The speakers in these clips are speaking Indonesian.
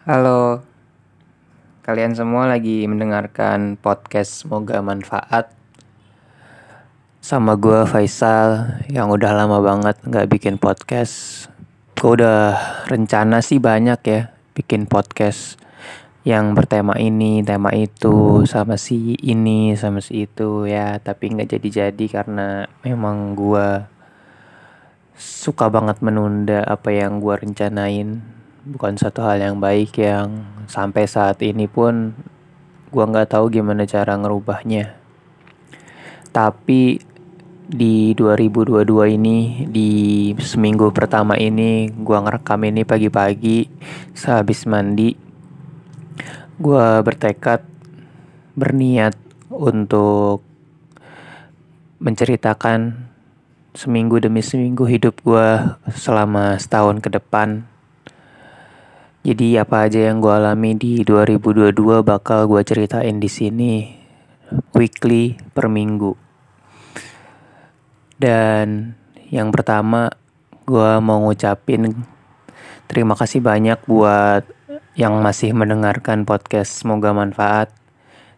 Halo, kalian semua lagi mendengarkan podcast Semoga Manfaat. Sama gue Faisal yang udah lama banget gak bikin podcast. Gue udah rencana sih banyak ya bikin podcast Yang bertema ini, tema itu, sama si ini, sama si itu ya. Tapi gak jadi-jadi karena memang gue suka banget menunda apa yang gue rencanain bukan satu hal yang baik yang sampai saat ini pun gue nggak tahu gimana cara ngerubahnya. Tapi di 2022 ini di seminggu pertama ini gue ngerekam ini pagi-pagi sehabis mandi gue bertekad berniat untuk menceritakan seminggu demi seminggu hidup gue selama setahun ke depan jadi apa aja yang gue alami di 2022 bakal gue ceritain di sini weekly per minggu. Dan yang pertama gue mau ngucapin terima kasih banyak buat yang masih mendengarkan podcast semoga manfaat.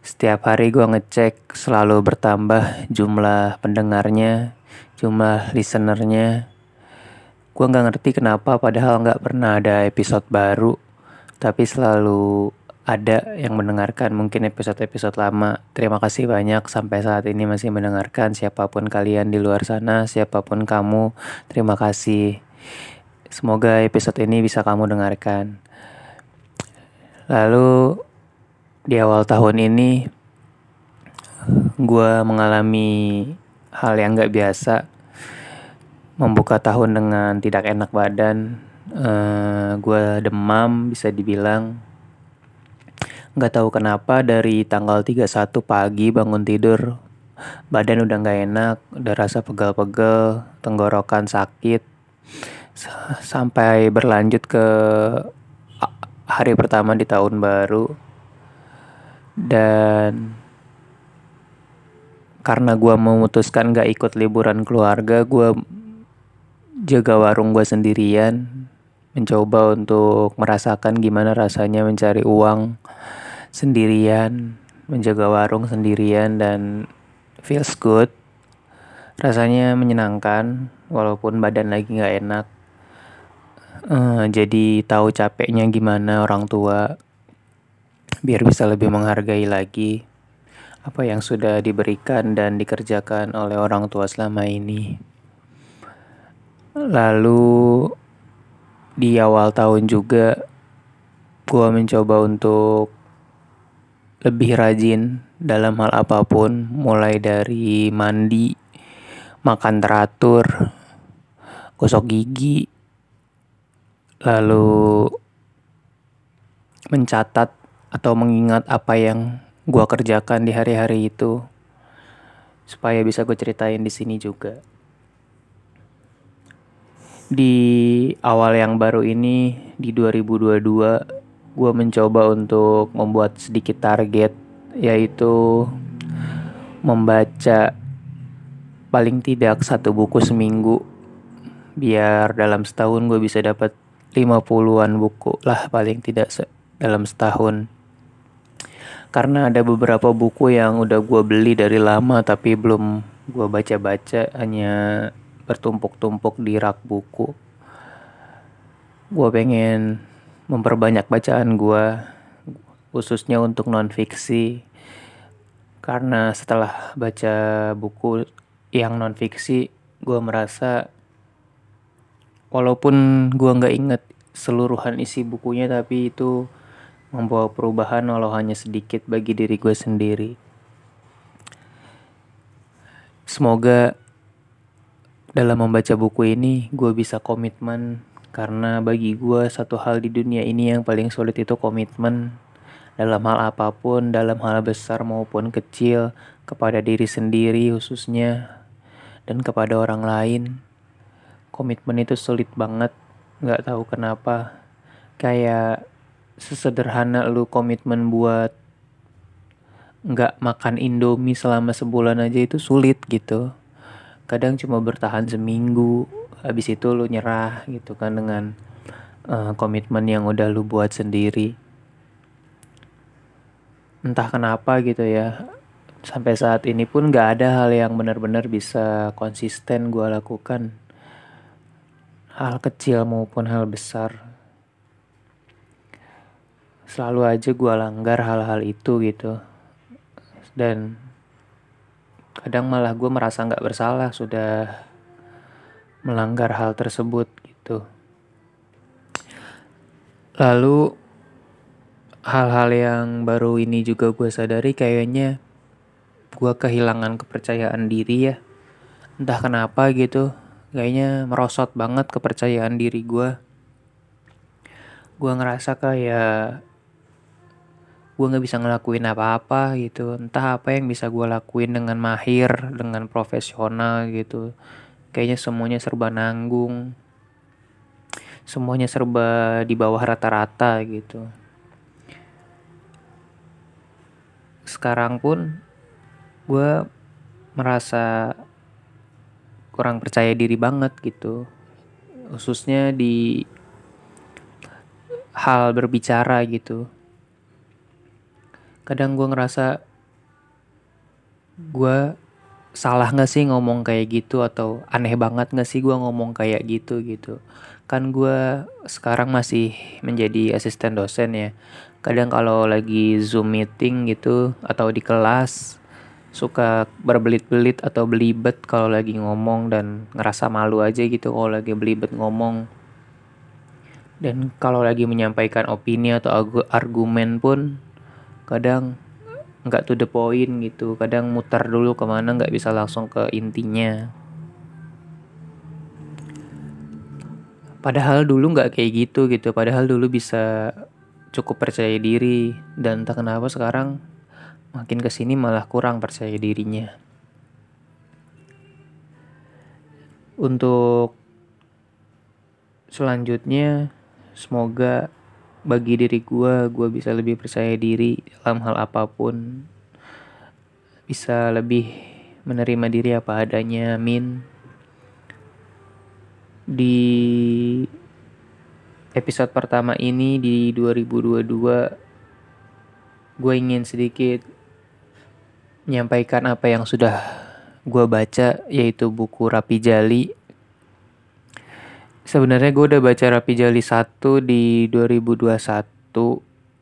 Setiap hari gue ngecek selalu bertambah jumlah pendengarnya, jumlah listenernya, gue nggak ngerti kenapa padahal nggak pernah ada episode baru tapi selalu ada yang mendengarkan mungkin episode-episode lama. Terima kasih banyak sampai saat ini masih mendengarkan. Siapa pun kalian di luar sana siapa pun kamu terima kasih. Semoga episode ini bisa kamu dengarkan. Lalu di awal tahun ini gue mengalami hal yang nggak biasa membuka tahun dengan tidak enak badan. Uh, eh, gue demam bisa dibilang. Nggak tahu kenapa dari tanggal 31 pagi bangun tidur badan udah nggak enak, udah rasa pegal-pegal, tenggorokan sakit, sampai berlanjut ke hari pertama di tahun baru dan karena gue memutuskan gak ikut liburan keluarga, gue jaga warung gue sendirian, mencoba untuk merasakan gimana rasanya mencari uang sendirian, menjaga warung sendirian dan feels good. Rasanya menyenangkan, walaupun badan lagi nggak enak. Uh, jadi tahu capeknya gimana orang tua, biar bisa lebih menghargai lagi apa yang sudah diberikan dan dikerjakan oleh orang tua selama ini. Lalu di awal tahun juga gue mencoba untuk lebih rajin dalam hal apa pun, mulai dari mandi, makan teratur, gosok gigi, lalu mencatat atau mengingat apa yang gue kerjakan di hari-hari itu supaya bisa gue ceritain di sini juga di awal yang baru ini di 2022 gue mencoba untuk membuat sedikit target yaitu membaca paling tidak satu buku seminggu biar dalam setahun gue bisa dapat 50-an buku lah paling tidak se dalam setahun. Karena ada beberapa buku yang udah gue beli dari lama tapi belum gue baca-baca hanya bertumpuk-tumpuk di rak buku. Gue pengen memperbanyak bacaan gue, khususnya untuk non-fiksi. Karena setelah baca buku yang non-fiksi, gue merasa walaupun gue nggak inget seluruhan isi bukunya, tapi itu membawa perubahan walau hanya sedikit bagi diri gue sendiri. Semoga dalam membaca buku ini, gue bisa komitmen karena bagi gue satu hal di dunia ini yang paling sulit itu komitmen dalam hal apa pun, dalam hal besar maupun kecil, kepada diri sendiri khususnya, dan kepada orang lain. Komitmen itu sulit banget, gak tahu kenapa. Kayak sesederhana lu komitmen buat gak makan indomie selama sebulan aja itu sulit gitu kadang cuma bertahan seminggu habis itu lu nyerah gitu kan dengan uh, komitmen yang udah lu buat sendiri. Entah kenapa gitu ya, sampai saat ini pun gak ada hal yang benar-benar bisa konsisten gue lakukan. Hal kecil maupun hal besar. Selalu aja gue langgar hal-hal itu gitu. Dan kadang malah gue merasa gak bersalah sudah melanggar hal tersebut gitu. Lalu hal-hal yang baru ini juga gue sadari kayaknya gue kehilangan kepercayaan diri ya. Entah kenapa gitu, kayaknya merosot banget kepercayaan diri gue. Gue ngerasa kayak gue gak bisa ngelakuin apa-apa gitu. Entah apa yang bisa gue lakuin dengan mahir, dengan profesional gitu. Kayaknya semuanya serba nanggung. Semuanya serba di bawah rata-rata gitu. Sekarang pun gue merasa kurang percaya diri banget gitu. Khususnya di hal berbicara gitu. Kadang gue ngerasa gue salah gak sih ngomong kayak gitu atau aneh banget gak sih gue ngomong kayak gitu gitu. Kan gue sekarang masih menjadi asisten dosen ya. Kadang kalau lagi zoom meeting gitu atau di kelas suka berbelit-belit atau belibet kalau lagi ngomong dan ngerasa malu aja gitu kalau lagi belibet ngomong. Dan kalau lagi menyampaikan opini atau argumen pun kadang nggak to the point gitu. Kadang muter dulu ke mana nggak bisa langsung ke intinya. Padahal dulu nggak kayak gitu gitu. Padahal dulu bisa cukup percaya diri. Dan tak kenapa sekarang makin ke sini malah kurang percaya dirinya. Untuk selanjutnya semoga bagi diri gue gue bisa lebih percaya diri dalam hal apa pun. Bisa lebih menerima diri apa adanya min di episode pertama ini di 2022 gue ingin sedikit menyampaikan apa yang sudah gue baca yaitu buku Rapi Jali Sebenarnya gue udah baca Rapi Jali 1 di 2021.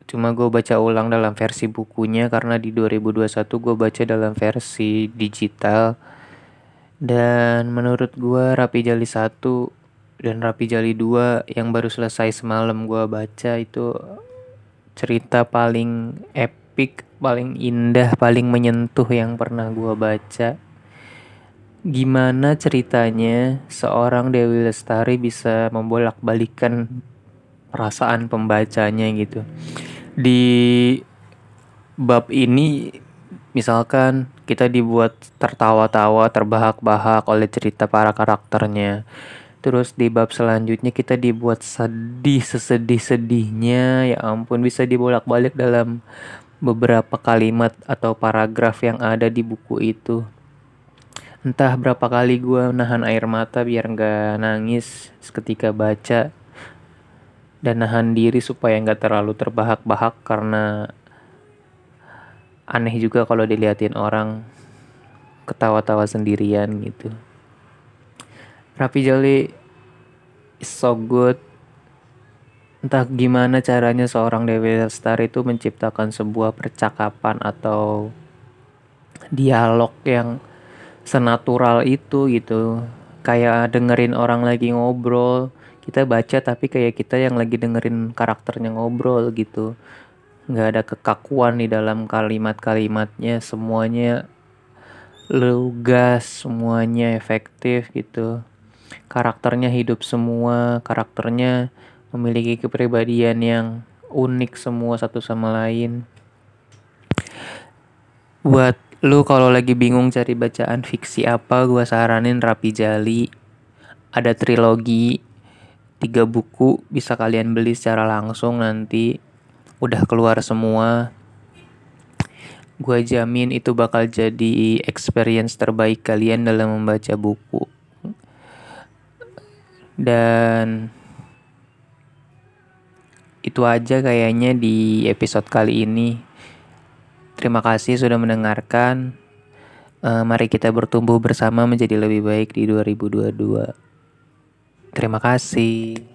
Cuma gue baca ulang dalam versi bukunya karena di 2021 gue baca dalam versi digital. Dan menurut gue Rapi Jali 1 dan Rapi Jali 2 yang baru selesai semalam gue baca itu cerita paling epic, paling indah, paling menyentuh yang pernah gue baca gimana ceritanya seorang Dewi Lestari bisa membolak-balikan perasaan pembacanya gitu. Di bab ini misalkan kita dibuat tertawa-tawa, terbahak-bahak oleh cerita para karakternya. Terus di bab selanjutnya kita dibuat sedih sesedih-sedihnya, ya ampun bisa dibolak-balik dalam beberapa kalimat atau paragraf yang ada di buku itu entah berapa kali gue nahan air mata biar nggak nangis seketika baca dan nahan diri supaya nggak terlalu terbahak-bahak karena aneh juga kalau diliatin orang ketawa-tawa sendirian gitu. Rapi Jali is so good. Entah gimana caranya seorang Dewi Lestari itu menciptakan sebuah percakapan atau dialog yang senatural itu gitu. Kayak dengerin orang lagi ngobrol kita baca tapi kayak kita yang lagi dengerin karakternya ngobrol gitu. Nggak ada kekakuan di dalam kalimat-kalimatnya semuanya lugas semuanya efektif gitu. Karakternya hidup semua karakternya memiliki kepribadian yang unik semua satu sama lain. Buat Lu kalau lagi bingung cari bacaan fiksi apa, gua saranin Rapi Jali. Ada trilogi, tiga buku bisa kalian beli secara langsung nanti. Udah keluar semua. Gua jamin itu bakal jadi experience terbaik kalian dalam membaca buku. Dan itu aja kayaknya di episode kali ini. Terima kasih sudah mendengarkan. Uh, mari kita bertumbuh bersama menjadi lebih baik di 2022. Terima kasih.